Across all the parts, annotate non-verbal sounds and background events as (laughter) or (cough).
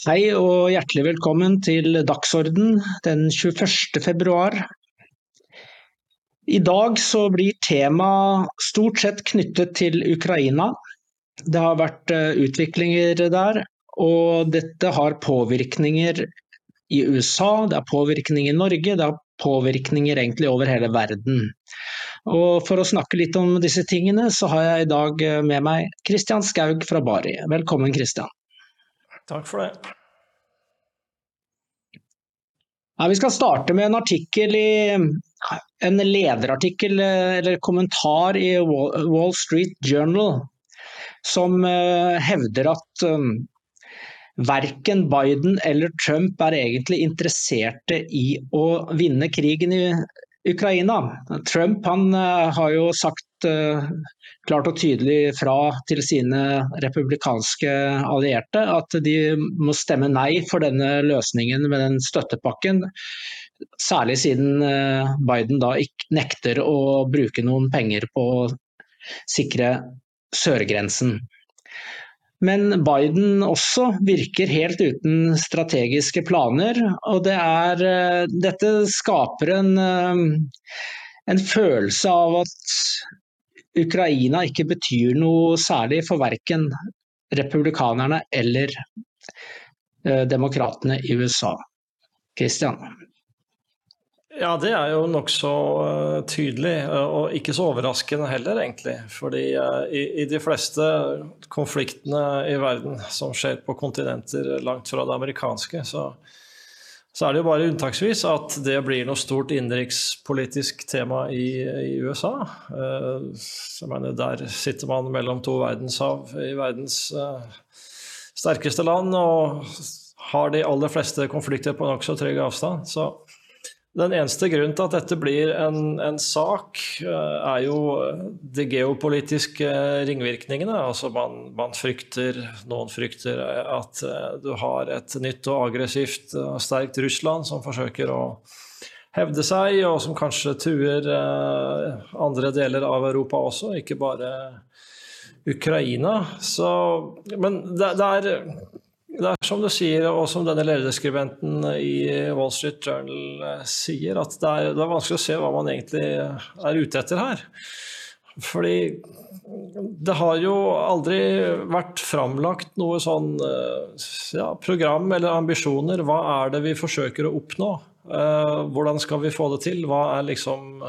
Hei og hjertelig velkommen til Dagsorden den 21. februar. I dag så blir temaet stort sett knyttet til Ukraina. Det har vært eh, utviklinger der, og dette har påvirkninger i USA, det har påvirkning i Norge, det har påvirkninger egentlig over hele verden. Og For å snakke litt om disse tingene, så har jeg i dag eh, med meg Kristian Skaug fra Bari. Velkommen, Kristian. Takk for det. Ja, vi skal starte med en artikkel i en lederartikkel eller kommentar i Wall Street Journal som uh, hevder at um, verken Biden eller Trump er egentlig interesserte i å vinne krigen i Ukraina. Trump har jo sagt uh, klart og tydelig fra til sine republikanske allierte at de må stemme nei for denne løsningen med den støttepakken. Særlig siden eh, Biden da nekter å bruke noen penger på å sikre sørgrensen. Men Biden også virker helt uten strategiske planer. Og det er, eh, dette skaper en, eh, en følelse av at Ukraina ikke betyr noe særlig for verken republikanerne eller eh, demokratene i USA. Christian? Ja, det er jo nokså uh, tydelig, uh, og ikke så overraskende heller, egentlig. Fordi i, i, de fleste konfliktene i verden som skjer på kontinenter langt fra det amerikanske, så, så er det jo bare unntaksvis at det blir noe stort innenrikspolitisk tema i, i USA. Uh, mener, der sitter man mellom to verdenshav i verdens uh, sterkeste land og har de aller fleste konflikter på nokså trygg avstand. Så den eneste grunnen til at dette blir en, en sak, eh, er jo de geopolitiske ringvirkningene. Altså man, man, frykter, noen frykter at eh, du har et nytt og aggressivt og sterkt Russland som forsøker å hevde seg, og som kanskje truer eh, andre deler av Europa også, ikke bare Ukraina. Så, men det, det er det er som du sier, og som denne lederskribenten i Wall Street Journal eh, sier, at det er, det er, vanskelig å se hva man egentlig er ute etter her. Fordi det har jo aldri vært framlagt noe sånn eh, ja, program eller ambisjoner. Hva er det vi forsøker å oppnå? Eh, hvordan skal vi få det til? Hva er liksom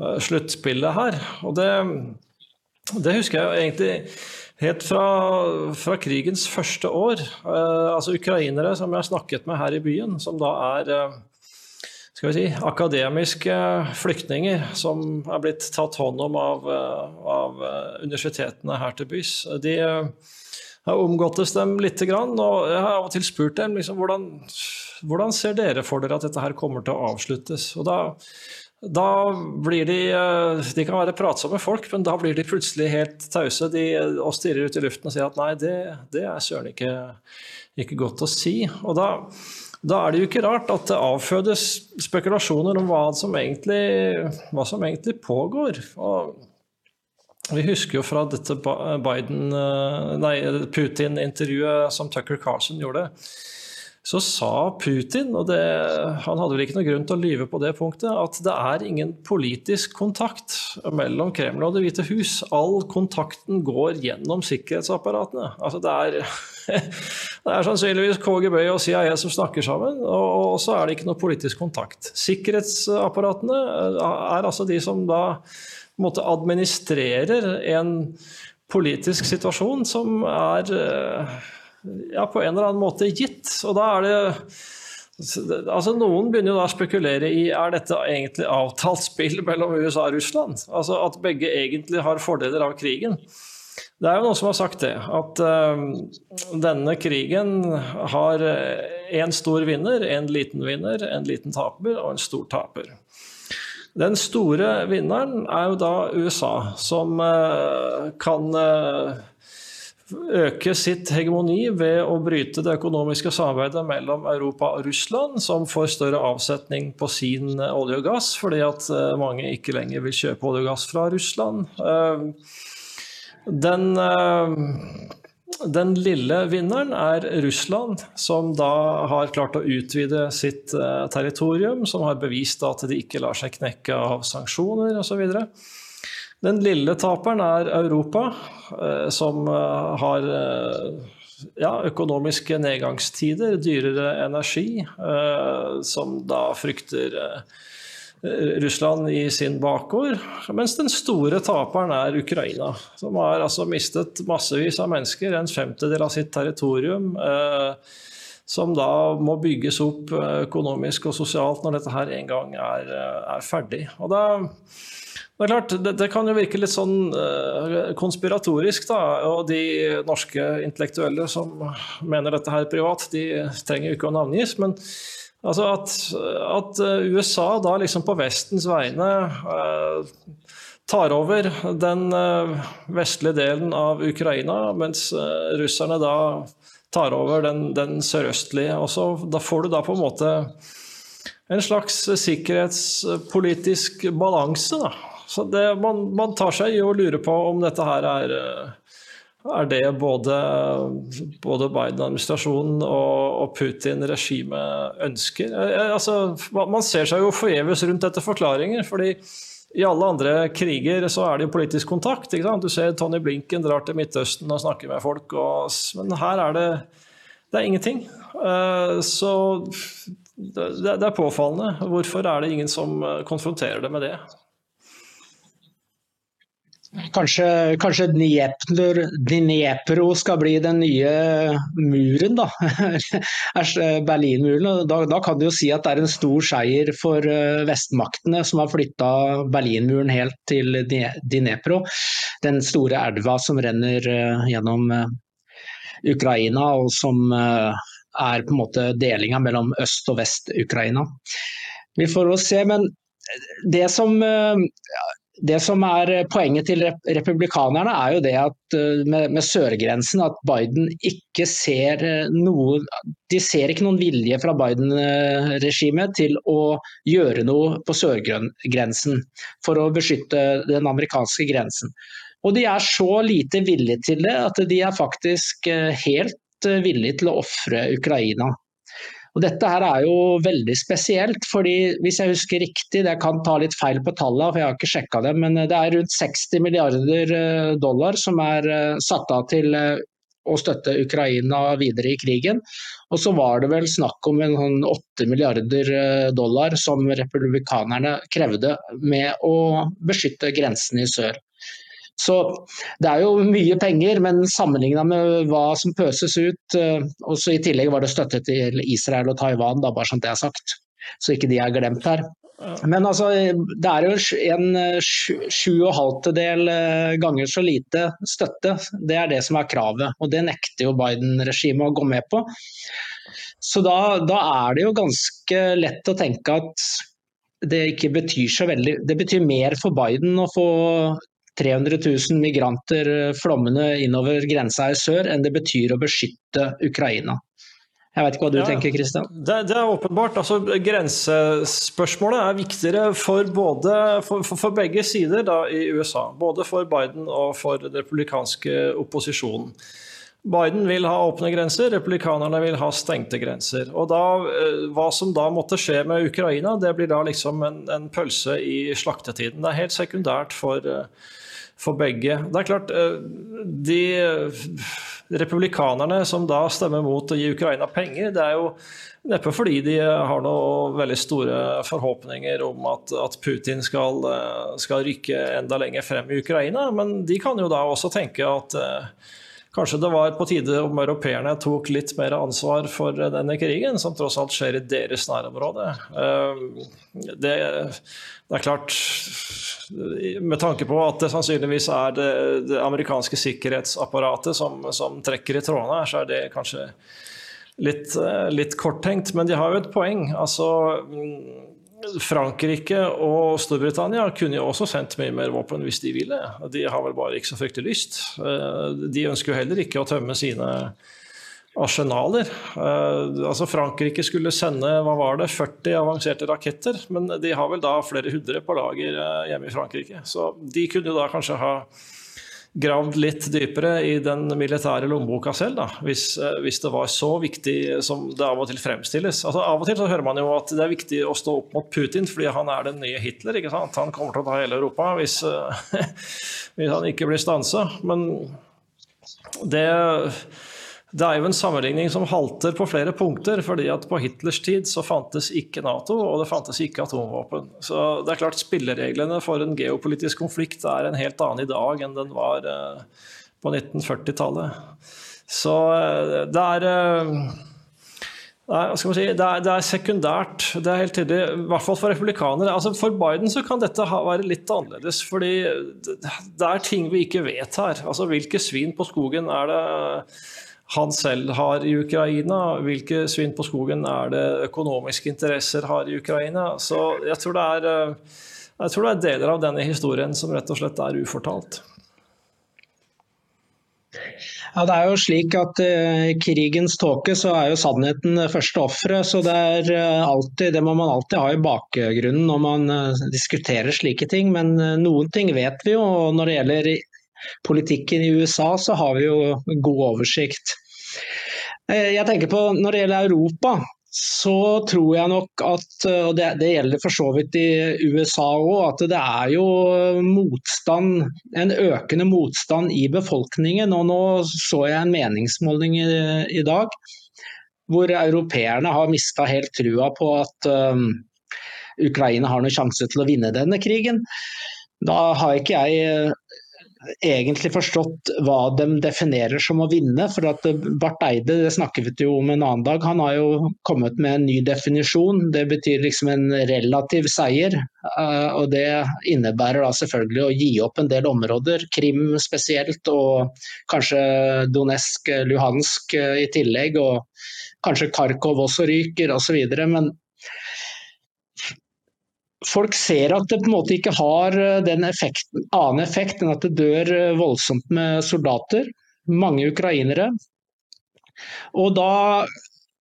sluttspillet her? Og det, det husker jeg egentlig Helt fra, fra, krigens første år. Eh, altså ukrainere som jeg har snakket med her i byen, som da er eh, skal vi si, akademiske flyktninger som er blitt tatt hånd om av, eh, av universitetene her til bys. De har omgåttes dem lite grann, og jeg har av og til spurt dem liksom, hvordan, hvordan ser dere for dere at dette her kommer til å avsluttes. Og da da blir de eh, De kan være pratsomme folk, men da blir de plutselig helt tause de, og stirrer ut i luften og sier at nei, det, det er søren ikke, ikke, godt å si. Og da, da, er det jo ikke rart at det avfødes spekulasjoner om hva som egentlig, hva som egentlig pågår. Og vi husker jo fra dette eh, Putin-intervjuet som Tucker Carlson gjorde så sa Putin, og det, han hadde vel ikke noe grunn til å lyve på det punktet, at det er ingen politisk kontakt mellom Kreml og Det hvite hus. All kontakten går gjennom sikkerhetsapparatene. Altså det, er, (laughs) det er sannsynligvis KGB og CIA som snakker sammen, og, så er det ikke noe politisk kontakt. Sikkerhetsapparatene er altså de som da måtte administrerer en politisk situasjon som er ja, på en eller annen måte gitt. Og da er det Altså Noen begynner jo da å spekulere i er dette egentlig avtalt spill mellom USA og Russland. Altså At begge egentlig har fordeler av krigen. Det er jo noen som har sagt det, at uh, denne krigen har én stor vinner, en liten vinner, en liten taper og en stor taper. Den store vinneren er jo da USA, som uh, kan uh, øke sitt hegemoni ved å bryte det økonomiske samarbeidet mellom Europa og Russland, som får større avsetning på sin eh, olje og gass, fordi at eh, mange ikke lenger vil kjøpe olje og gass fra Russland. Eh, den den lille vinneren er Russland, som da har klart å utvide sitt territorium, som har bevist at de ikke lar seg knekke av sanksjoner osv. Den lille taperen er Europa, eh, som eh, har ja, økonomiske nedgangstider, dyrere energi, som da frykter Russland i sin bakgård. Mens den store taperen er Ukraina, som har altså mistet massevis av mennesker, en femtedel av sitt territorium. Eh, som da må bygges opp økonomisk og sosialt når dette her en gang er, eh, er ferdig. Og da, det er klart, det, det, kan jo virke litt sånn uh, konspiratorisk, da. Og de norske intellektuelle som mener dette her privat, de trenger jo ikke å navngis. men Altså at, at, eh, USA da liksom på Vestens vegne uh, tar over den uh, vestlige delen av Ukraina, mens russerne da tar over den, den sørøstlige. Og så, da får du da på en måte en slags sikkerhetspolitisk balanse. Da. Så det, man, man, tar seg i å lure på om dette her er er det både, både Biden-administrasjonen og, og Putin-regimet ønsker. Eh, eh, altså, man ser seg jo forgjeves rundt etter forklaringer. fordi i alle andre kriger så er det jo politisk kontakt. Du ser Tony Blinken drar til Midtøsten og snakker med folk, og, men her er det, det er ingenting. Så det, det, er påfallende. Hvorfor er det ingen som konfronterer det med det? Kanskje, kanskje Dnepro skal bli den nye muren, da. (laughs) Berlinmuren. Da, da, kan du jo si at det er en stor seier for eh, vestmaktene som har flytta Berlinmuren helt til Dnepro. Den store elva som renner eh, gjennom eh, Ukraina, og som er på en måte delinga mellom øst og vest-Ukraina. Vi får se, men det som det som er Poenget til republikanerne er jo det at eh, med, med sørgrensen at Biden ikke ser eh, noe De ser ikke noen vilje fra Biden-regimet til å gjøre noe på sørgrensen for å beskytte den amerikanske grensen. Og de er så lite villige til det at de er faktisk eh, helt villige til å ofre Ukraina. Og Dette her er jo veldig spesielt, fordi hvis jeg husker riktig, det kan ta litt feil på tallene, for jeg har ikke sjekka det, men det er rundt 60 milliarder eh, dollar som er eh, satt av til eh, å støtte Ukraina videre i krigen. Og så var det vel snakk om en sånn 8 milliarder dollar som republikanerne krevde med å beskytte grensen i sør. Så det er jo mye penger, men sammenligna med hva som pøses ut Og så I tillegg var det støtte til Israel og Taiwan, da, bare sånn det er sagt. Så ikke de er glemt her. Men altså, det er jo en eh, sju og halvtedel eh, ganger så lite støtte. Det er det som er kravet, og det nekter jo Biden-regimet å gå med på. Så da, da, er det jo ganske lett å tenke at det ikke betyr så veldig Det betyr mer for Biden å få 300 000 migranter eh, flommende innover grensa i sør enn det betyr å beskytte Ukraina. Jeg vet ikke hva du ja, tenker, Kristian? Det, det, er åpenbart. Altså, grensespørsmålet er viktigere for, både, for, for, for begge sider da, i USA. Både for Biden og for den republikanske opposisjonen. Biden vil ha åpne grenser, republikanerne vil ha stengte grenser. Og da, eh, Hva som da måtte skje med Ukraina, det blir da liksom en, en pølse i slaktetiden. Det er helt sekundært for, uh, for begge. Det er klart, eh, de republikanerne som da stemmer mot å gi Ukraina penger, det er jo neppe fordi de har noe veldig store forhåpninger om at, at Putin skal, eh, skal, rykke enda lenger frem i Ukraina, men de kan jo da også tenke at eh, Kanskje det var på tide om europeerne tok litt mer ansvar for denne krigen, som tross alt skjer i deres nærområde. Det, det er klart med tanke på at det sannsynligvis er det, det amerikanske sikkerhetsapparatet som, som, trekker i trådene her, så er det kanskje litt, litt korttenkt. Men de har jo et poeng. Altså, Frankrike og Storbritannia kunne jo også sendt mye mer våpen hvis de ville. De har vel bare ikke så fryktelig lyst. De ønsker jo heller ikke å tømme sine arsenaler. Uh, altså Frankrike skulle sende hva var det, 40 avanserte raketter, men de har vel da flere hundre på lager uh, hjemme i Frankrike. Så de kunne jo da kanskje ha gravd litt dypere i den militære lommeboka selv, da, hvis, hvis, det var så viktig som det av og til fremstilles. Altså, av og til så hører man jo at det er viktig å stå opp mot Putin fordi han er den nye Hitler. ikke sant? Han kommer til å ta hele Europa hvis, (laughs) hvis han ikke blir stansa. Men det det er jo en sammenligning som halter på flere punkter. fordi at På Hitlers tid så fantes ikke Nato, og det fantes ikke atomvåpen. Så det er klart Spillereglene for en geopolitisk konflikt er en helt annen i dag enn den var eh, på 1940-tallet. Så eh, det er man si, det, er, det, er, sekundært. Det er helt tydelig, I hvert fall for republikanere. Altså for Biden så kan dette være litt annerledes. fordi det er ting vi ikke vet her. Altså Hvilke svin på skogen er det han selv har i Ukraina? Hvilke svinn på skogen er det økonomiske interesser har i Ukraina? Så jeg tror det er, eh, tror det er deler av denne historien som rett og slett er ufortalt. Ja, det er jo slik at uh, I krigens tåke så er jo sannheten det første offeret. Så det, er, uh, alltid, det må man alltid ha i bakgrunnen når man uh, diskuterer slike ting. Men noen ting vet vi jo. og Når det gjelder politikken i USA, så har vi jo god oversikt. Eh, jeg tenker på Når det gjelder Europa, så tror jeg nok at, og det, det gjelder for så vidt i USA òg, at det er jo motstand, en økende motstand i befolkningen. Og nå så jeg en meningsmåling i, i dag hvor europeerne har mista helt trua på at um, Ukraina har noen sjanse til å vinne denne krigen. Da har ikke jeg egentlig forstått hva de definerer som å vinne. For at Barth Eide, det snakket vi jo om en annen dag, han har jo kommet med en ny definisjon. Det betyr liksom en relativ seier. Eh, og det innebærer da selvfølgelig å gi opp en del områder, Krim spesielt, og kanskje Donetsk, Luhansk eh, i tillegg. Og kanskje Kharkov også ryker osv. Men folk ser at det på en måte ikke har eh, den effekten, annen effekt enn at det dør eh, voldsomt med soldater. Mange ukrainere. Og da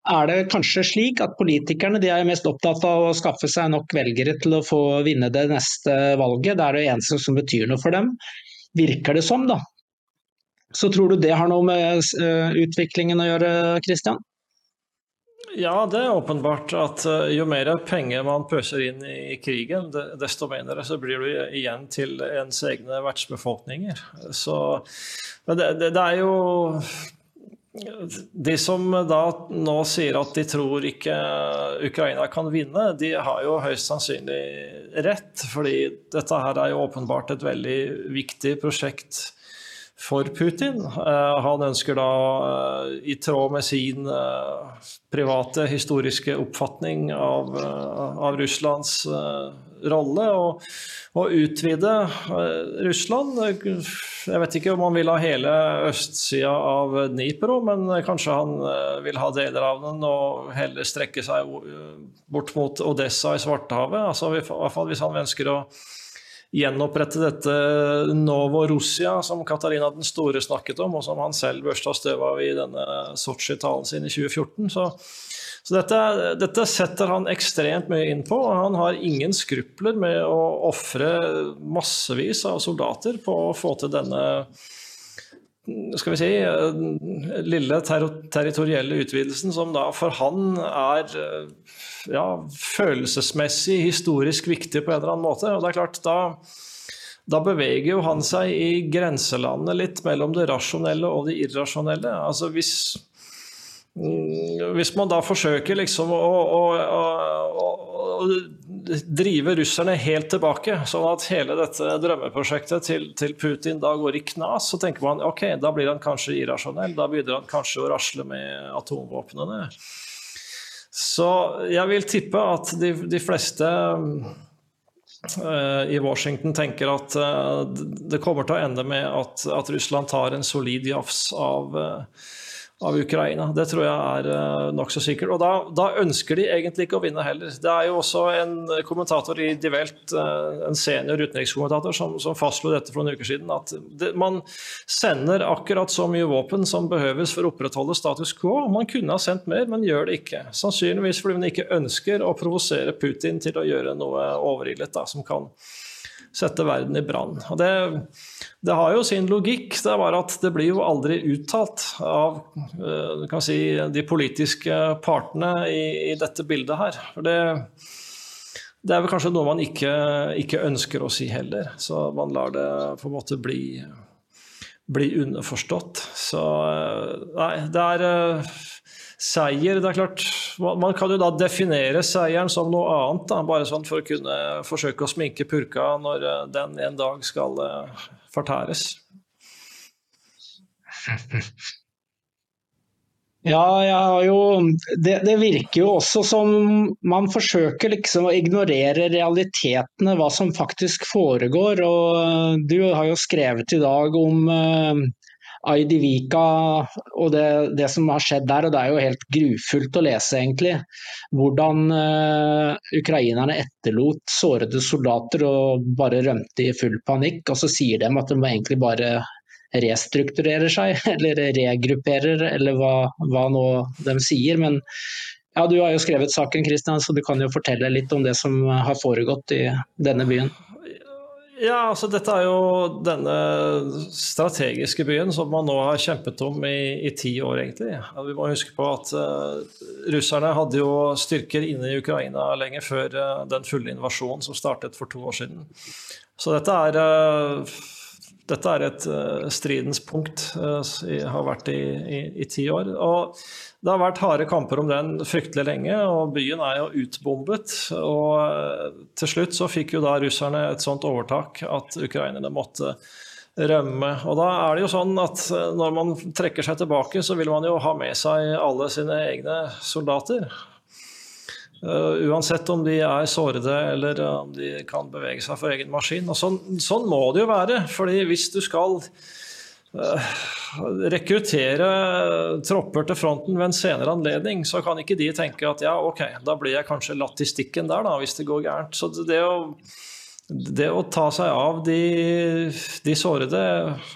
er det kanskje slik at politikerne er mest opptatt av å skaffe seg nok velgere til å få vinne det neste valget. Det er det eneste som betyr noe for dem, virker det som. da. Så tror du det har noe med eh, utviklingen å gjøre, Kristian? Ja, det er åpenbart at eh, jo mer penger man pøser inn i krigen, desto mindre så blir det igjen til ens egne vertsbefolkninger. Så, det, det, det, er jo De som da nå sier at de tror ikke Ukraina kan vinne, de har jo høyst sannsynlig rett. Fordi dette her er jo åpenbart et veldig viktig prosjekt for Putin. Eh, han ønsker da, eh, i tråd med sin eh, private historiske oppfatning av, av Russlands rolle, å utvide Russland. Jeg vet ikke om han vil ha hele østsida av Dnipro, men kanskje han vil ha deler av den og heller strekke seg bort mot Odessa i Svartehavet. Altså, I hvert fall hvis han ønsker å gjenopprette dette Novorussia som Katarina den store snakket om, og som han selv børsta støv av i denne Sotsji-talen sin i 2014. Så, så dette, dette, setter han ekstremt mye inn på. og Han har ingen skrupler med å ofre massevis av soldater på å få til denne skal vi si, lille ter territorielle utvidelsen, som da for han er ja, følelsesmessig, historisk viktig på en eller annen måte. Og det er klart, da, da beveger jo han seg i grenselandet litt mellom det rasjonelle og det irrasjonelle. Altså hvis, mm, hvis man da forsøker liksom å, å, å, å, drive russerne helt tilbake, sånn at hele dette drømmeprosjektet til, til, Putin da går i knas, så tenker man ok, da blir han kanskje irrasjonell. Da begynner han kanskje å rasle med atomvåpnene. Så jeg vil tippe at de, de fleste uh, i Washington tenker at uh, det kommer til å ende med at, at Russland tar en solid jafs av uh, av Ukraina. Det tror jeg er uh, nokså sikkert. Og da, da, ønsker de egentlig ikke å vinne heller. Det er jo også en kommentator i Die Welt, uh, en senior utenrikskommentator, som, som fastslo dette for noen uker siden, at det, man sender akkurat så mye våpen som behøves for å opprettholde status quo. Man kunne ha sendt mer, men gjør det ikke. Sannsynligvis fordi man ikke ønsker å provosere Putin til å gjøre noe overillet da, som kan sette verden i brann. Og det, det, har jo sin logikk. Det er bare at det blir jo aldri uttalt av si, de politiske partene i, i, dette bildet her. For det, det er vel kanskje noe man ikke, ikke, ønsker å si heller. Så man lar det på en måte bli, bli underforstått. Så nei, det er seier. Det er klart, Man kan jo da definere seieren som noe annet, da, bare sånn for å kunne forsøke å sminke purka når eh, den en dag skal uh, fortæres. (laughs) Ja, jo, det, det, virker jo også som man forsøker liksom å ignorere realitetene, hva som faktisk foregår. og eh, Du har jo skrevet i dag om uh, Aidivika og det, det, som har skjedd der. og Det er jo helt grufullt å lese, egentlig. Hvordan uh, ukrainerne etterlot sårede soldater og bare rømte i full panikk. Og så sier de at de egentlig bare restrukturerer seg, (laughs) eller regrupperer, eller hva, hva nå de sier. Men ja, du har jo skrevet saken, Kristian, så du kan jo fortelle litt om det som har foregått i denne byen. Ja, altså Dette er jo denne strategiske byen som man nå har kjempet om i, i ti år, egentlig. Ja, vi må huske på at uh, russerne hadde jo styrker inne i Ukraina lenge før uh, den fulle invasjonen som startet for to år siden. Så dette er, uh, dette er et stridens punkt. har vært i, i, i ti år. Og det har vært harde kamper om den fryktelig lenge, og byen er jo utbombet. Og eh, til slutt så fikk jo da russerne et sånt overtak at ukrainerne måtte rømme. Og da er det jo sånn at eh, når man trekker seg tilbake, så vil man jo ha med seg alle sine egne soldater. Uh, uansett om de er sårede eller om de kan bevege seg for egen maskin. Og sånn, sånn må det jo være. fordi hvis du skal Eh, rekruttere tropper til fronten ved en senere anledning, så kan ikke de tenke at ja, ok, da blir jeg kanskje latt i stikken der, da, hvis det går gærent. Så det å, det å ta seg av de, de, sårede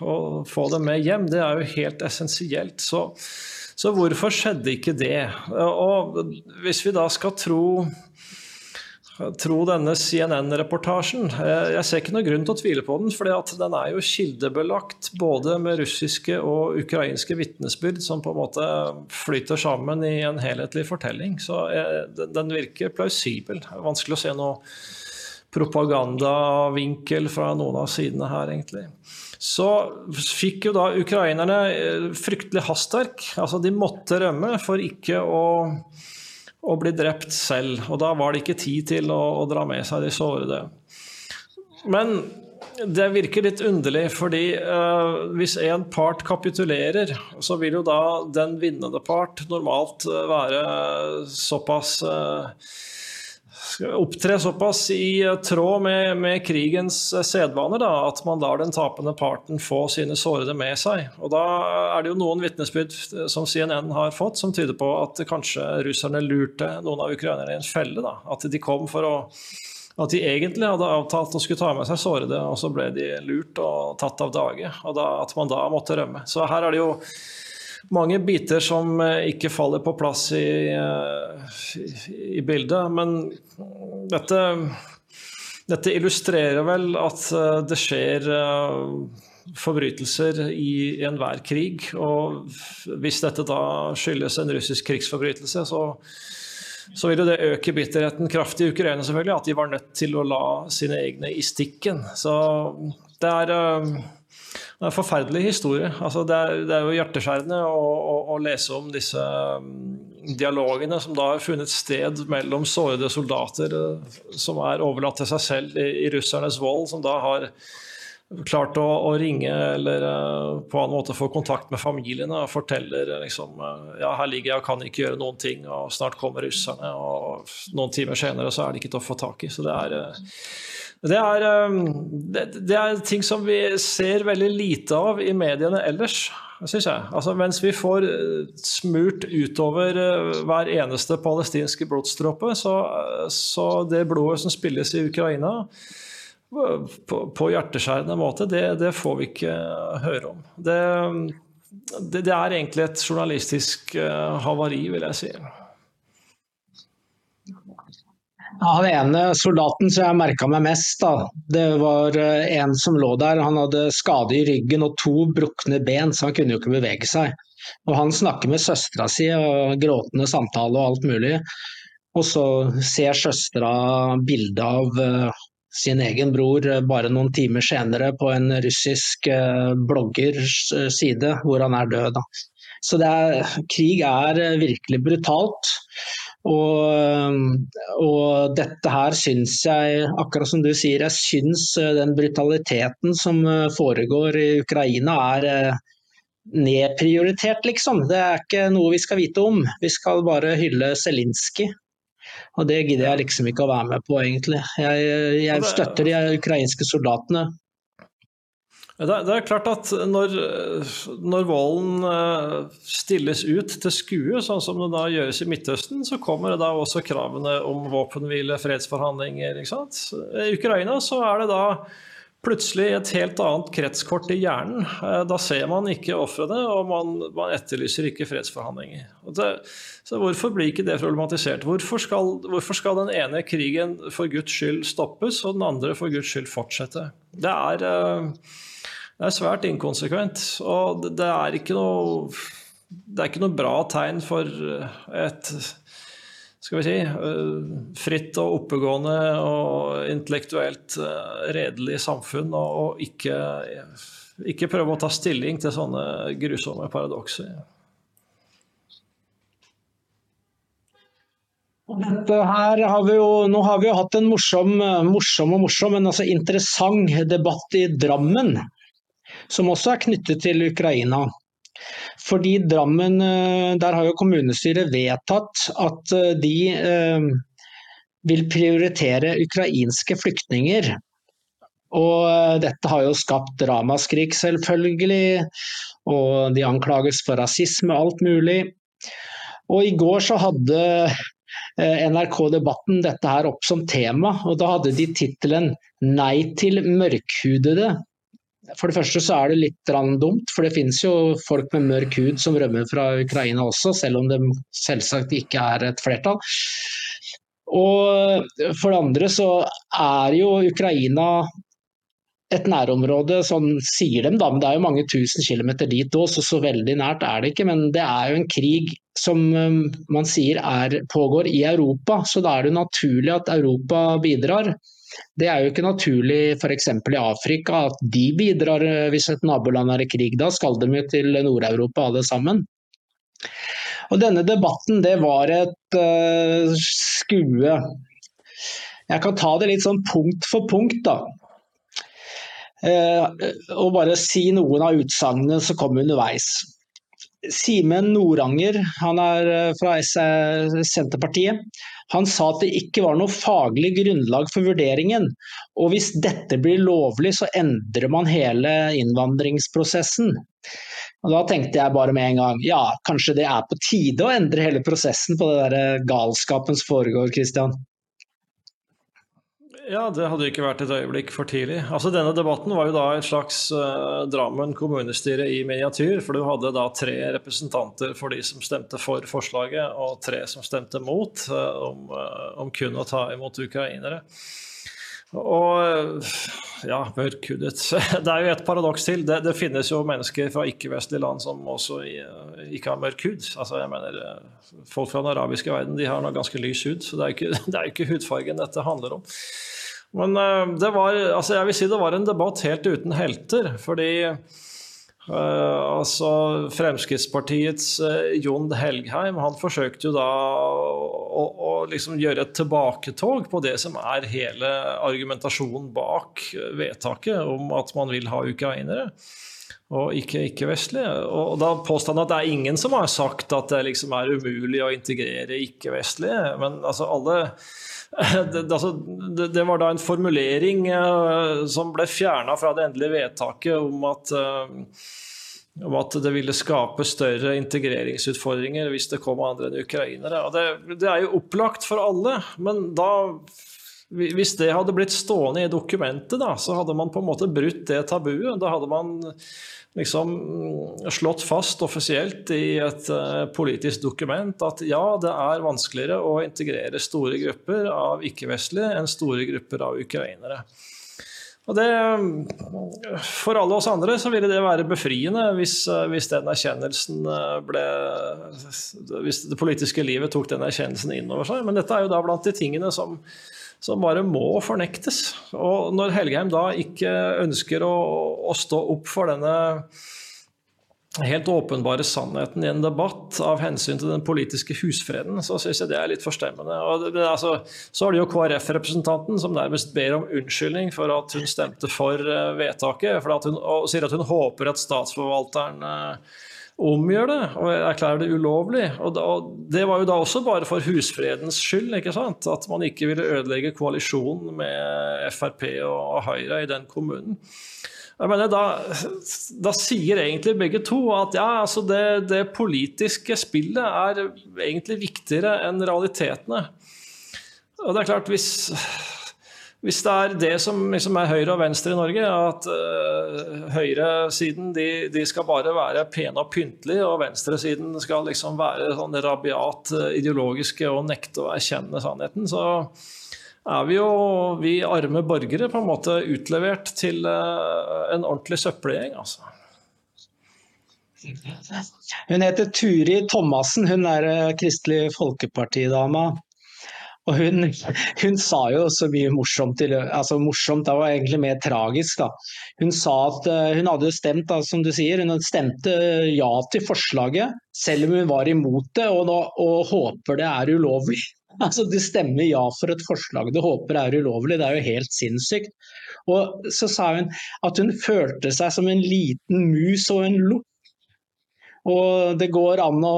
og få dem med hjem, det er jo helt essensielt. Så, så hvorfor skjedde ikke det? Og hvis vi da skal tro tro denne CNN-reportasjen. Jeg ser ikke noen grunn til å tvile på den, for den er jo kildebelagt både med russiske og ukrainske vitnesbyrd som på en måte flyter sammen i en helhetlig fortelling. Så den virker plausibel. Vanskelig å se noe propagandavinkel fra noen av sidene her, egentlig. Så fikk jo da ukrainerne eh, fryktelig hastverk. Altså, de måtte rømme for ikke å å bli drept selv. Og da var det ikke tid til å, å dra med seg de sårede. Men det virker litt underlig, fordi uh, hvis en part kapitulerer, så vil jo da den vinnende part normalt uh, være såpass uh, opptre såpass i eh, tråd med, med krigens eh, sedvaner da, at man lar den tapende parten få sine sårede med seg. Og Da er det jo noen vitnesbyrd eh, som CNN har fått, som tyder på at kanskje russerne lurte noen av ukrainerne i en felle. Da. At de kom for å at de egentlig hadde avtalt å skulle ta med seg sårede, og så ble de lurt og tatt av dage. Og da, at man da måtte rømme. Så her er det jo mange biter som eh, ikke faller på plass i, eh, i, i bildet. Men dette, dette, illustrerer vel at eh, det skjer forbrytelser i enhver krig. Og hvis dette da skyldes en russisk krigsforbrytelse, så, så vil det øke bitterheten kraftig i Ukraina, selvfølgelig. At de var nødt til å la sine egne i stikken. Så det er det er en forferdelig historie. Altså, det, er, det, er, jo hjerteskjærende å, å, å, lese om disse mm, dialogene som da har funnet sted mellom sårede soldater eh, som er overlatt til seg selv i, i russernes vold, som da har klart å, å ringe eller uh, på en måte få kontakt med familiene og forteller liksom, uh, ja, her ligger jeg og kan ikke gjøre noen ting, og snart kommer russerne. Og noen timer senere så er det ikke til å få tak i. Så det er uh, det er, det er, ting som vi ser veldig lite av i mediene ellers, syns jeg. Altså, mens vi får smurt utover hver eneste palestinske blodsdråpe, så, så, det blodet som spilles i Ukraina på, på hjerteskjærende måte, det, det, får vi ikke høre om. Det, det, det er egentlig et journalistisk havari, vil jeg si. Han ene soldaten som jeg merka meg mest, da, det var eh, en som lå der. Han hadde skade i ryggen og to brukne ben, så han kunne jo ikke bevege seg. Og Han snakker med søstera si, og gråtende samtale og alt mulig. Og så ser søstera bilde av sin egen bror uh, bare noen timer senere på en russisk uh, bloggers side, hvor han er død. Så er, krig er virkelig brutalt. Og, og, dette her syns jeg, akkurat som du sier, jeg syns den brutaliteten som foregår i Ukraina er nedprioritert, liksom. Det er ikke noe vi skal vite om. Vi skal bare hylle Zelinskyj. Og det gidder jeg liksom ikke å være med på, egentlig. Jeg, jeg støtter de ukrainske soldatene. Det er, det er klart at når, når, volden eh, stilles ut til skue, sånn som det da gjøres i Midtøsten, så kommer det da også kravene om våpenhvile, fredsforhandlinger. ikke sant? I Ukraina så er det da plutselig et helt annet kretskort i hjernen. Eh, da ser man ikke ofrene, og man, man, etterlyser ikke fredsforhandlinger. Det, så Hvorfor blir ikke det problematisert? Hvorfor skal, hvorfor skal, den ene krigen for Guds skyld stoppes, og den andre for Guds skyld fortsette? Det er, eh, det er svært inkonsekvent, og det er ikke noe, det er ikke noe bra tegn for et skal vi si, eh, fritt og oppegående og intellektuelt eh, redelig samfunn, og ikke, ikke prøve å ta stilling til sånne grusomme paradokser. Dette her har vi jo, nå har vi jo hatt en morsom, morsom og morsom, men altså interessant debatt i Drammen, som også er knyttet til Ukraina. Fordi Drammen, eh, der har jo kommunestyret vedtatt at eh, de eh, vil prioritere ukrainske flyktninger. Og dette har jo skapt dramaskrik, selvfølgelig. Og de anklages for rasisme, og alt mulig. Og i går så hadde NRK Debatten dette her opp som tema, og da hadde de tittelen 'Nei til mørkhudede'. For det første så er det litt dumt, for det finnes jo folk med mørk hud som rømmer fra Ukraina også, selv om det selvsagt ikke er et flertall. Og for det andre så er jo Ukraina et nærområde, sånn sier de da, men det er jo mange tusen kilometer dit òg, så så veldig nært er det ikke. Men det er jo en krig som um, man sier er, pågår i Europa, så da er det naturlig at Europa bidrar. Det er jo ikke naturlig f.eks. i Afrika at de bidrar eh, hvis et naboland er i krig. Da skal de jo til Nord-Europa alle sammen. Og denne debatten det var et uh, skue Jeg kan ta det litt sånn punkt for punkt, da. Uh, og bare si noen av utsagnene som kom underveis. Simen Noranger, han er fra Senterpartiet. Han sa at det ikke var noe faglig grunnlag for vurderingen, og hvis dette blir lovlig så endrer man hele innvandringsprosessen. Og Da tenkte jeg bare med en gang ja, kanskje det er på tide å endre hele prosessen på der galskapen som foregår, Christian. Ja, det hadde ikke vært et øyeblikk for tidlig. Altså Denne debatten var jo da et slags uh, Drammen kommunestyre i miniatyr. For du hadde da tre representanter for de som stemte for forslaget, og tre som stemte mot, uh, om, uh, om, kun å ta imot ukrainere. Og ja, mørkhudet (laughs) Det er jo et paradoks til. Det, det finnes jo mennesker fra ikke-vestlige land som også ikke har mørk hud. Altså, jeg mener, Folk fra den arabiske verden de har nå ganske lys hud, så det er jo ikke, (laughs) ikke hudfargen dette handler om. Men uh, det var altså jeg vil si det var en debatt helt uten helter. Fordi uh, altså Fremskrittspartiets uh, Jon Helgheim han forsøkte jo da å, å, liksom gjøre et tilbaketog på det som er hele argumentasjonen bak vedtaket om at man vil ha ukrainere og ikke ikke-vestlige. Og da påstår han at det er ingen som har sagt at det liksom er umulig å integrere ikke-vestlige. Men altså alle (laughs) det, altså, det, det, var da en formulering uh, som ble fjerna fra det endelige vedtaket om at, uh, om at det ville skape større integreringsutfordringer hvis det kom andre enn ukrainere. Det, det er jo opplagt for alle, men da hvis det hadde blitt stående i dokumentet, da, så hadde man på en måte brutt det tabuet. Da hadde man liksom slått fast offisielt i et uh, politisk dokument at ja, det er vanskeligere å integrere store grupper av ikke-vestlige enn store grupper av ukrainere. Og det, for alle oss andre så ville det være befriende hvis, eh, hvis, den erkjennelsen eh, ble Hvis det politiske livet tok den erkjennelsen inn over seg. Men dette er jo da blant de tingene som, som bare må fornektes. Og når Helgheim da ikke ønsker å, å stå opp for denne helt åpenbare sannheten i en debatt av hensyn til den politiske husfreden, så syns jeg det er litt forstemmende. Det, altså, så har du jo KrF-representanten som nærmest ber om unnskyldning for at hun stemte for uh, vedtaket, for hun, og sier at hun håper at statsforvalteren uh, omgjør det og erklærer det ulovlig. Og, Det var jo da også bare for husfredens skyld, ikke sant? at man ikke ville ødelegge koalisjonen med Frp og Høyre i den kommunen. Jeg mener, da, da, sier egentlig begge to at ja, altså det, det, politiske spillet er egentlig viktigere enn realitetene. Og det er klart, hvis, hvis det er det som liksom er høyre og venstre i Norge, at uh, høyresiden de, de, skal bare være pene og pyntelige, og venstresiden skal liksom være sånn rabiat uh, ideologiske og nekte å erkjenne sannheten, så er vi jo, vi arme borgere, på en måte utlevert til uh, en ordentlig søppelgjeng. altså. Hun heter Turi Thomassen, hun er Kristelig Folkeparti-dama. Og hun, hun, sa jo så mye morsomt, altså morsomt, det var egentlig mer tragisk. da. Hun sa at uh, hun hadde stemt da, som du sier, hun hadde stemte ja til forslaget, selv om hun var imot det og, da, og håper det er ulovlig. (laughs) Altså, Du stemmer ja for et forslag du håper er ulovlig, det er jo helt sinnssykt. Og Så sa hun at hun følte seg som en liten mus og en lort. Og det går an å,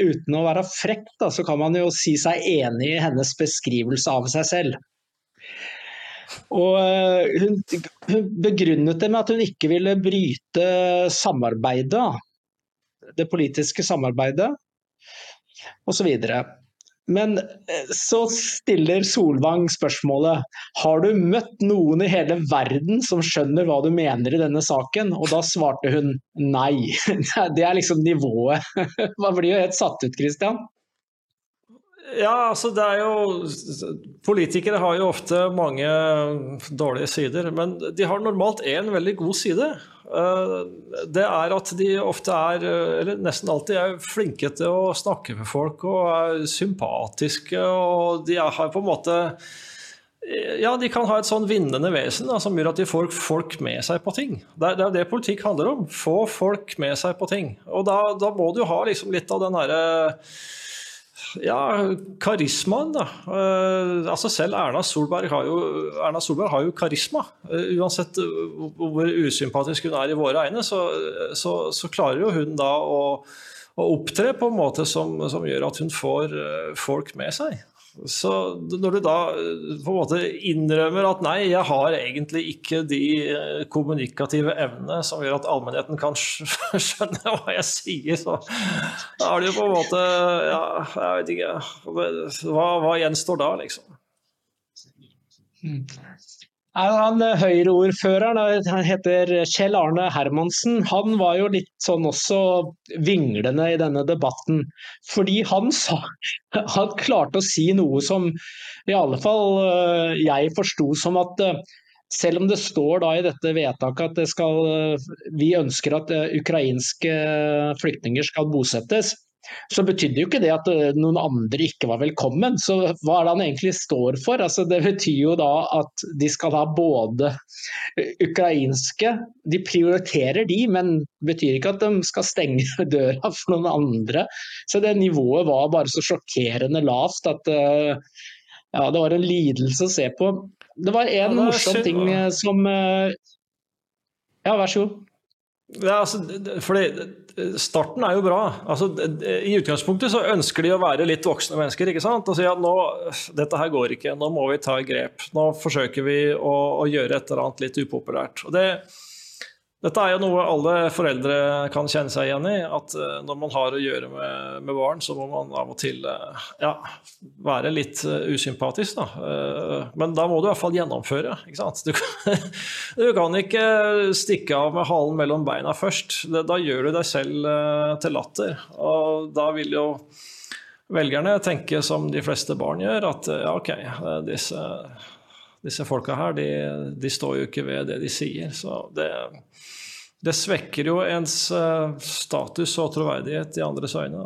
uten å være frekk, da, så kan man jo si seg enig i hennes beskrivelse av seg selv. Og eh, hun, hun begrunnet det med at hun ikke ville bryte samarbeidet, det politiske samarbeidet osv. Men eh, så stiller Solvang spørsmålet har du møtt noen i hele verden som skjønner hva du mener i denne saken, og da svarte hun nei. (laughs) Det er liksom nivået. (laughs) Man blir jo helt satt ut, Christian. Ja, altså det er jo Politikere har jo ofte mange dårlige sider, men de har normalt én veldig god side. Eh, det er at de ofte er, eller nesten alltid er flinke til å snakke med folk og er sympatiske. Og de har på en måte ja, de kan ha et sånn vinnende vesen da, som gjør at de får folk med seg på ting. Det er, det er det politikk handler om. Få folk med seg på ting. Og da, da må du ha liksom litt av den derre ja, karismaen, da. Uh, altså selv Erna Solberg har jo, Solberg har jo karisma. Uh, uansett hvor usympatisk hun er i våre øyne, så, så, så, klarer jo hun da å, å opptre på en måte som, som gjør at hun får uh, folk med seg. Så når du da eh, på en måte innrømmer at nei, jeg har egentlig ikke de eh, kommunikative evnene som gjør at allmennheten kan (laughs) skjønne hva jeg sier, så da er det jo på en måte Ja, jeg vet ikke Hva, hva gjenstår da, liksom? Han eh, Høyre-ordføreren han heter Kjell Arne Hermansen. Han var jo litt sånn også vinglende i denne debatten. Fordi han, (laughs) sa, han klarte å si noe som i alle fall eh, jeg forsto som at eh, selv om det står da i dette vedtaket at skal, vi ønsker at ukrainske flyktninger skal bosettes, så betydde jo ikke det at eh, noen andre ikke var velkommen. Så hva er det han egentlig står for? Altså, det betyr jo da at de skal ha både eh, ukrainske De prioriterer de, men det betyr ikke at de skal stenge (laughs) døra for noen andre. Så det nivået var bare så sjokkerende lavt at eh, ja, det var en lidelse å se på. Det var en ja, morsom ting som Ja, vær så god. Ja, altså, fordi starten er jo bra. Altså, I utgangspunktet så ønsker de å være litt voksne mennesker ikke sant? og si at nå, dette her går ikke, nå må vi ta grep. Nå forsøker vi å, å gjøre et eller annet litt upopulært. Og det, Dette er jo noe alle foreldre kan kjenne seg igjen i. At uh, når man har å gjøre med, med, barn, så må man av og til uh, ja, være litt uh, usympatisk. Da. men da må du i hvert fall gjennomføre. Du, (laughs) du, kan ikke stikke av med halen mellom beina først. Da gjør du deg selv til latter. Og da vil jo velgerne tenke som de fleste barn gjør, at ja, OK, disse, disse folka her, de, de står jo ikke ved det de sier. Så det det svekker jo ens eh, status og troverdighet i andres øyne.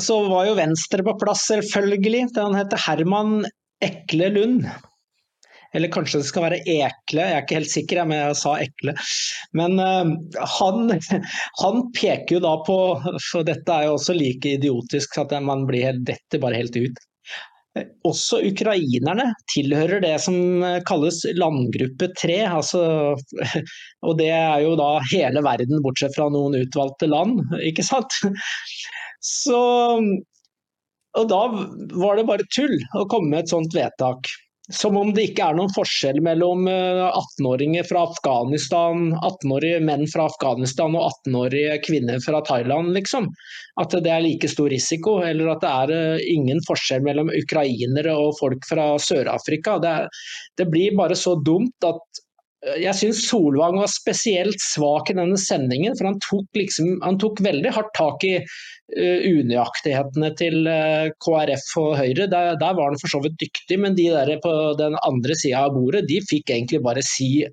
Så var jo Venstre på plass, selvfølgelig. Han heter Herman Ekle Lund. Eller kanskje det skal være Ekle, jeg er ikke helt sikker, men jeg sa Ekle. Men uh, han, han, peker jo da på, for dette er jo også like idiotisk at man blir helt, detter bare helt ut. Også ukrainerne tilhører det som kalles landgruppe 3. Altså, (laughs) og det er jo da hele verden, bortsett fra noen utvalgte land, ikke sant. (laughs) Så, og da var det bare tull å komme med et sånt vedtak. Som om det ikke er noen forskjell mellom 18-åringer eh, fra Afghanistan, 18-årige menn fra Afghanistan og 18-årige kvinner fra Thailand, liksom. At det er like stor risiko, eller at det er eh, ingen forskjell mellom ukrainere og folk fra Sør-Afrika. Det, det, blir bare så dumt at jeg syns Solvang var spesielt svak i denne sendingen, for han tok, liksom, han tok veldig hardt tak i uh, unøyaktighetene til uh, KrF og Høyre. Der, der, var han for så vidt dyktig, men de der på den andre sida av bordet, de fikk egentlig bare si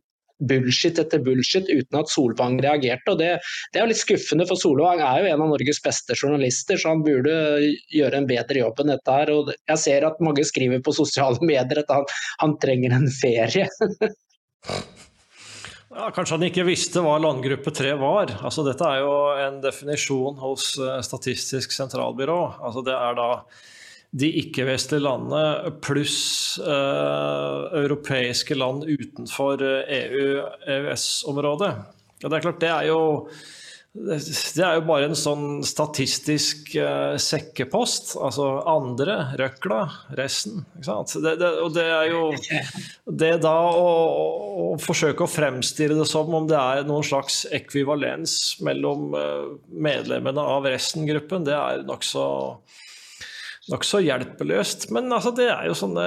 bullshit etter bullshit uten at Solvang reagerte. og det, det, er jo litt skuffende, for Solvang er jo en av Norges beste journalister, så han burde gjøre en bedre jobb enn dette her. og Jeg ser at mange skriver på sosiale (laughs) medier at han, han trenger en ferie. (laughs) Ja, kanskje han ikke visste hva landgruppe 3 var. Altså, dette er jo en definisjon hos eh, Statistisk sentralbyrå. Altså, det er da de ikke-vestlige landene pluss eh, europeiske land utenfor EU-EØS-området. Eh, e ja, det er klart, det er jo det er jo bare en sånn statistisk uh, sekkepost. Altså andre, røkla, resten. Det, det, og det er jo Det da å, å, forsøke å fremstille det som om det er noen slags ekvivalens mellom uh, medlemmene av resten-gruppen, det er nokså nokså hjelpeløst. Men altså, det er jo sånne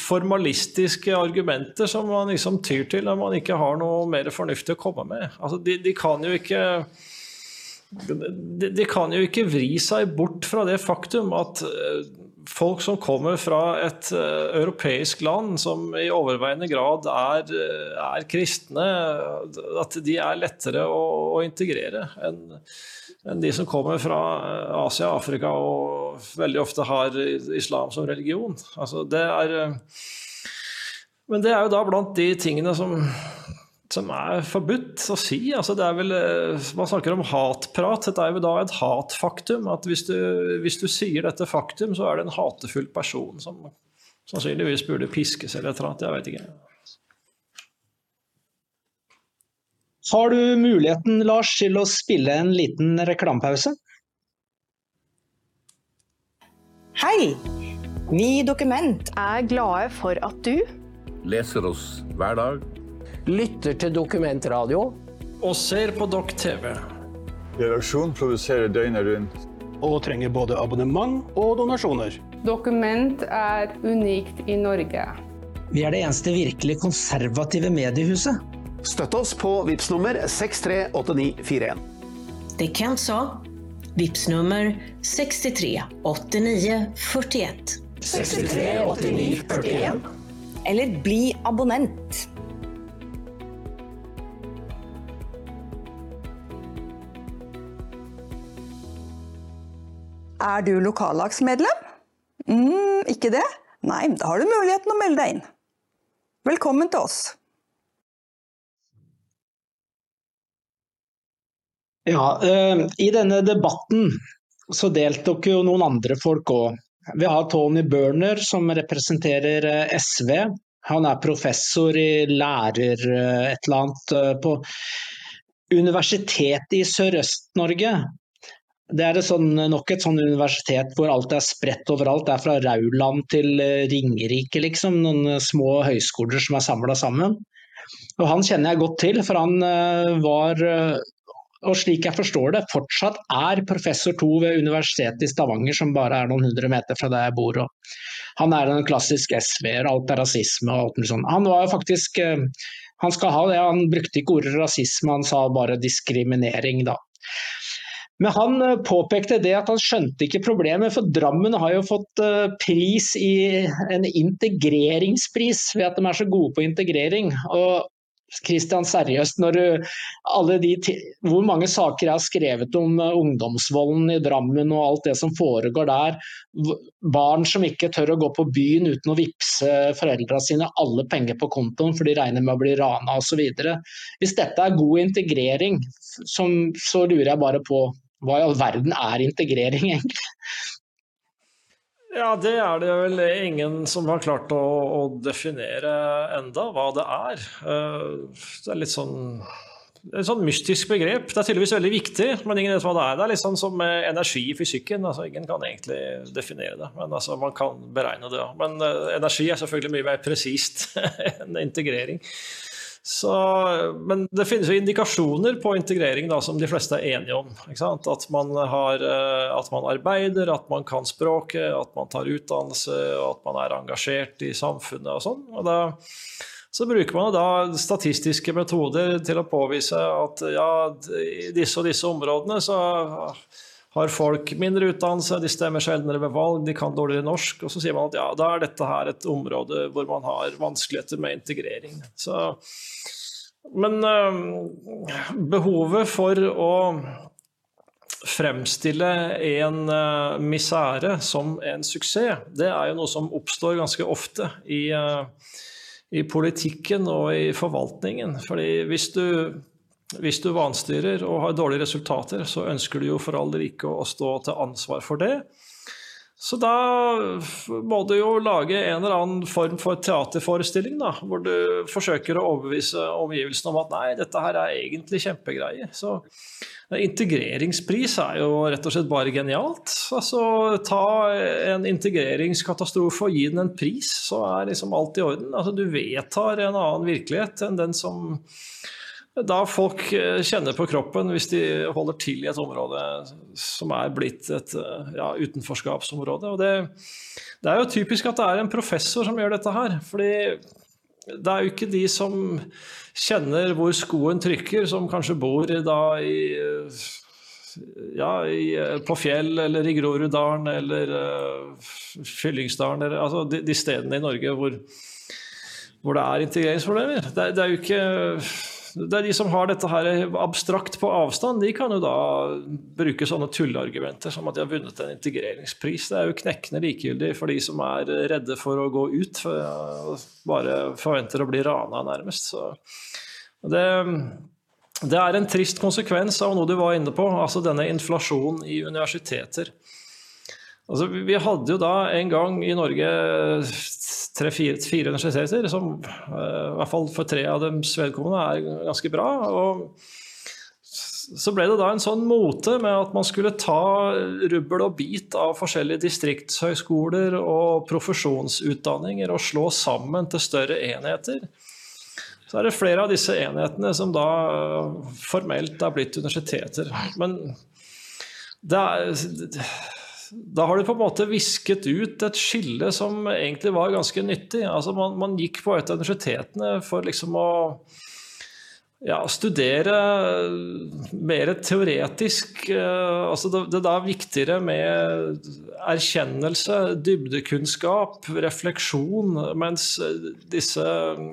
formalistiske argumenter som man liksom tyr til når man ikke har noe mer fornuftig å komme med. Altså, de, de kan jo ikke de, de, kan jo ikke vri seg bort fra det faktum at eh, folk som kommer fra et uh, europeisk land som i overveiende grad er, uh, er kristne, at de er lettere å, å integrere enn enn de som kommer fra eh, Asia Afrika og veldig ofte har islam som religion. Altså, det er, eh, men det er jo da blant de tingene som, som er forbudt å si. Altså, vel, eh, man snakker om hatprat. Dette er jo da et hatfaktum. at hvis du, hvis du sier dette faktum, så er det en hatefull person som sannsynligvis burde piskes eller et eller annet. Jeg vet ikke. Har du muligheten, Lars, til å spille en liten reklamepause? Hei! Vi i Dokument er glade for at du Leser oss hver dag. Lytter til Dokumentradio. Og ser på Dokk TV. Redaksjonen produserer døgnet rundt. Og trenger både abonnement og donasjoner. Dokument er unikt i Norge. Vi er det eneste virkelig konservative mediehuset. Støtt oss på VIPS nummer 638941. Det Kent sa. VIPS nummer 638941. 638941. Eller bli abonnent. Er du lokallagsmedlem? Mm, ikke det? Nei, da har du muligheten å melde deg inn. Velkommen til oss. Ja, uh, I denne debatten så deltok jo noen andre folk òg. Vi har Tony Børner, som representerer eh, SV. Han er professor i lærer eh, et eller annet på Universitetet i Sørøst-Norge. Det er sånn, nok et sånn universitet hvor alt er spredt overalt. Det er fra Rauland til eh, Ringerike, liksom. Noen eh, små høyskoler som er samla sammen. Og Han kjenner jeg godt til, for han eh, var, og slik jeg forstår det, fortsatt er professor to ved Universitetet i Stavanger, som bare er noen hundre meter fra der jeg bor. Og han er en klassisk SV-er, alt er rasisme og alt mulig sånt. Han var jo faktisk Han skal ha det, han brukte ikke ordet rasisme, han sa bare diskriminering, da. Men han eh, påpekte det at han skjønte ikke problemet, for Drammen har jo fått eh, pris i en integreringspris ved at de er så gode på integrering. Og Kristian, seriøst, når alle de, hvor mange saker jeg har skrevet om eh, ungdomsvolden i Drammen og alt det som foregår der. Barn som ikke tør å gå på byen uten å vippse foreldra sine alle penger på kontoen for de regner med å bli rana osv. Hvis dette er god integrering, så lurer jeg bare på hva i all verden er integrering, (laughs) egentlig? Ja, det er det vel ingen som har klart å, å definere enda, hva det er. Eh, det er litt sånn et sånn mystisk begrep. Det er tydeligvis veldig viktig, men ingen vet hva det er. Det er litt sånn som energi i fysikken. Altså, ingen kan egentlig definere det, men altså, man kan beregne det. Men uh, energi er selvfølgelig mye mer presist (laughs) enn integrering. Så, men det finnes jo indikasjoner på integrering da, som de fleste er enige om. At man, har, eh, at, man arbeider, at man kan språket, at man tar utdannelse, og at man er engasjert i samfunnet og sånn. Og da, så bruker man da statistiske metoder til å påvise at ja, i disse og disse områdene så har folk mindre utdannelse, de stemmer sjeldnere ved valg, de kan dårligere norsk. Og så sier man at ja, da er dette her et område hvor man har vanskeligheter med integrering. Så, men øh, behovet for å fremstille en uh, misere som en suksess, det er jo noe som oppstår ganske ofte i, uh, i politikken og i forvaltningen. Fordi hvis du hvis du vanstyrer og har dårlige resultater, så ønsker du jo for all del ikke å stå til ansvar for det. Så da må du jo lage en eller annen form for teaterforestilling, da, hvor du forsøker å overbevise omgivelsene om at nei, dette her er egentlig kjempegreier. Så integreringspris er jo rett og slett bare genialt. Altså ta en integreringskatastrofe og gi den en pris, så er liksom alt i orden. Altså du vedtar en annen virkelighet enn den som da folk eh, kjenner på kroppen hvis de holder til i et område som er blitt et eh, ja, utenforskapsområde. Og det, det, er jo typisk at det er en professor som gjør dette her. fordi det er jo ikke de som kjenner hvor skoen trykker, som kanskje bor da i ja, i, på Fjell eller i Groruddalen eller uh, Fyllingsdalen, eller, altså de, de, stedene i Norge hvor, hvor det er integreringsproblemer. Det, det er jo ikke det er de som har dette her abstrakt på avstand, de kan jo da bruke sånne tulleargumenter som at de har vunnet en integreringspris. Det er jo knekkende likegyldig for de som er redde for å gå ut, for bare forventer å bli rana, nærmest. Det, det er en trist konsekvens av noe du var inne på, altså denne inflasjonen i universiteter. Altså, vi hadde jo da en gang i Norge tre-fire universiteter, som uh, i hvert fall for tre av dems vedkommende er ganske bra. og så ble det da en sånn mote med at man skulle ta rubbel og bit av forskjellige distriktshøyskoler og profesjonsutdanninger og slå sammen til større enheter. Så er det flere av disse enhetene som da formelt er blitt universiteter. Men det er da har du på en måte visket ut et skille som egentlig var ganske nyttig. Altså man, man gikk på et av universitetene for liksom å ja, studere mer teoretisk. Eh, altså det, er viktigere med erkjennelse, dybdekunnskap, refleksjon. Mens disse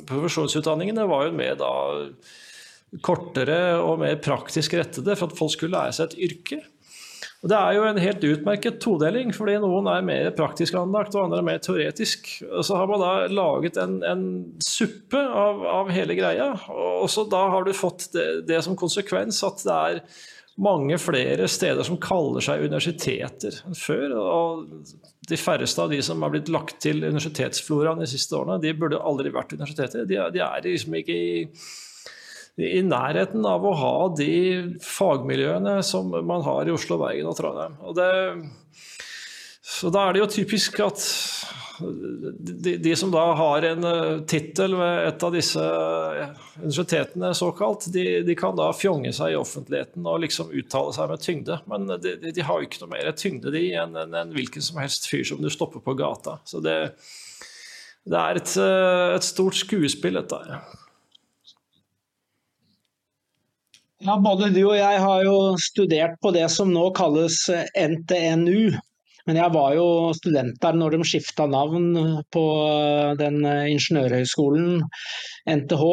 profesjonsutdanningene var jo mer da kortere og mer praktisk rettede for at folk skulle lære seg et yrke. Og Det er jo en helt utmerket todeling, fordi noen er mer praktisk anlagt og andre er mer teoretisk. Og Så har man da laget en, en suppe av, av, hele greia, og så da har du fått det, det, som konsekvens at det er mange flere steder som kaller seg universiteter enn før. Og de færreste av de som har blitt lagt til universitetsfloraen de siste årene, de burde aldri vært universiteter. De, de er liksom ikke i i nærheten av å ha de fagmiljøene som man har i Oslo, Bergen og Trondheim. Og det, så da er det jo typisk at de, de som da har en uh, tittel ved et av disse universitetene, såkalt, de, de, kan da fjonge seg i offentligheten og liksom uttale seg med tyngde. Men de, de har jo ikke noe mer tyngde de enn en, en hvilken som helst fyr som du stopper på gata. Så det, det er et, uh, et stort skuespill, dette. Ja, Både du og jeg har jo studert på det som nå kalles NTNU, men jeg var jo student der når de skifta navn på eh, den eh, ingeniørhøgskolen NTH,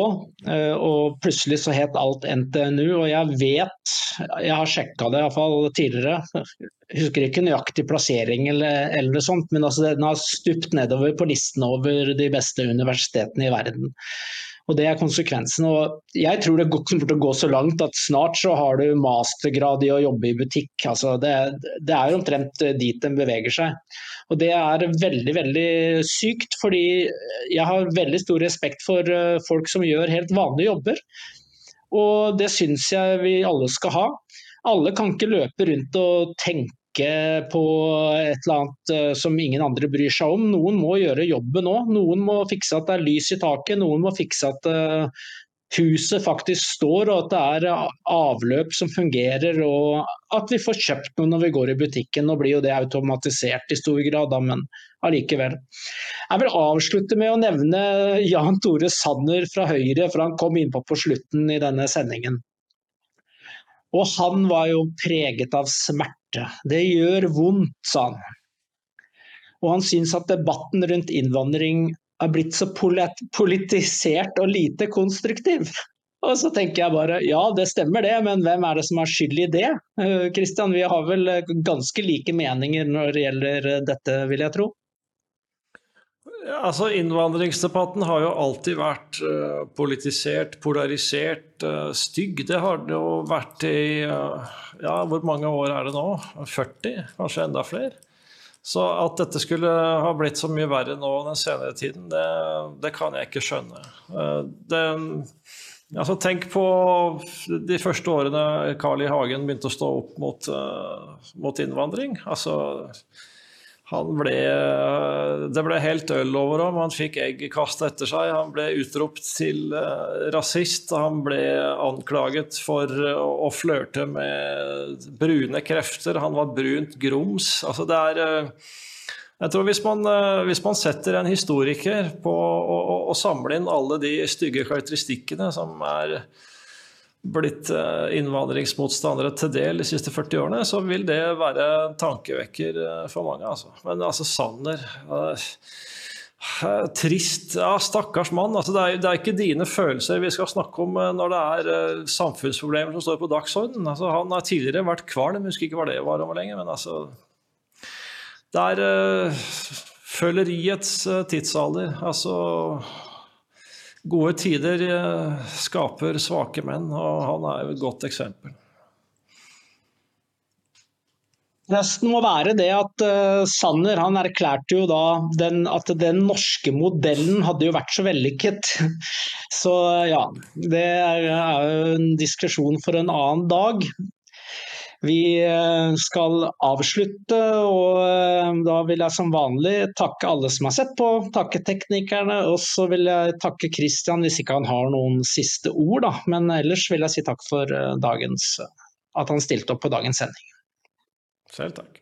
eh, og plutselig så het alt NTNU. Og jeg vet, jeg har sjekka det iallfall tidligere, jeg husker ikke nøyaktig plassering eller, eller sånt, men altså den har stupt nedover på listen over de beste universitetene i verden. Og Det er konsekvensen. og Jeg tror det kommer til å gå så langt at snart så har du mastergrad i å jobbe i butikk. Altså det, det er omtrent dit den beveger seg. Og Det er veldig veldig sykt, fordi jeg har veldig stor respekt for eh, folk som gjør helt vanlige jobber. Og det syns jeg vi alle skal ha. Alle kan ikke løpe rundt og tenke tenke på et eller annet eh, som ingen andre bryr seg om. Noen må gjøre jobben òg. Noen må fikse at det er lys i taket, noen må fikse at eh, huset faktisk står og at det er eh, avløp som fungerer og at vi får kjøpt noe når vi går i butikken. Nå blir jo det automatisert i stor grad, da, men allikevel. Jeg vil avslutte med å nevne Jan Tore Sanner fra Høyre, for han kom innpå på slutten i denne sendingen. Og han var jo preget av smerte smerte. Det gjør vondt, sa han. Og han syns at debatten rundt innvandring er blitt så politisert og lite konstruktiv. Og så tenker jeg bare ja, det stemmer det, men hvem er det som har skyld i det? Kristian, eh, vi har vel ganske like meninger når det gjelder dette, vil jeg tro? Altså Innvandringsdebatten har jo alltid vært uh, politisert, polarisert, uh, stygg. Det har det jo vært i uh, ja, hvor mange år er det nå? 40? Kanskje enda flere? Så at dette skulle ha blitt så mye verre nå den senere tiden, det, det kan jeg ikke skjønne. Det, altså tenk på de første årene Carl I. Hagen begynte å stå opp mot, mot innvandring. altså ble, det ble helt øl over ham, han fikk egg kasta etter seg. Han ble utropt til uh, rasist. Han ble anklaget for uh, å flørte med brune krefter. Han var brunt grums. Altså det er jeg tror hvis man, hvis man, setter en historiker på å, samle inn alle de stygge karakteristikkene som er blitt eh, innvandringsmotstandere til del de siste 40 årene, så vil det være tankevekker eh, for mange. Altså. Men altså, Sanner uh, Trist. Ja, stakkars mann. Altså, det, er, det, er, ikke dine følelser vi skal snakke om når det er samfunnsproblemer som står på dagsordenen. Altså, han har tidligere vært kvalm, husker ikke hva det var om lenge, men altså Det er uh, føleriets tidsalder. Altså Gode tider eh, skaper svake menn, og han er jo et godt eksempel. Resten må være det at uh, Sanner han erklærte jo da den, at den norske modellen hadde jo vært så vellykket. (laughs) Så ja, det er, er jo en diskusjon for en annen dag. Vi eh, skal avslutte, og eh, da vil jeg som vanlig takke alle som har sett på, takke teknikerne, og så vil jeg takke Christian hvis ikke han har noen siste ord, da. Men ellers vil jeg si takk for eh, dagens, at han stilte opp på dagens sending. Selv takk.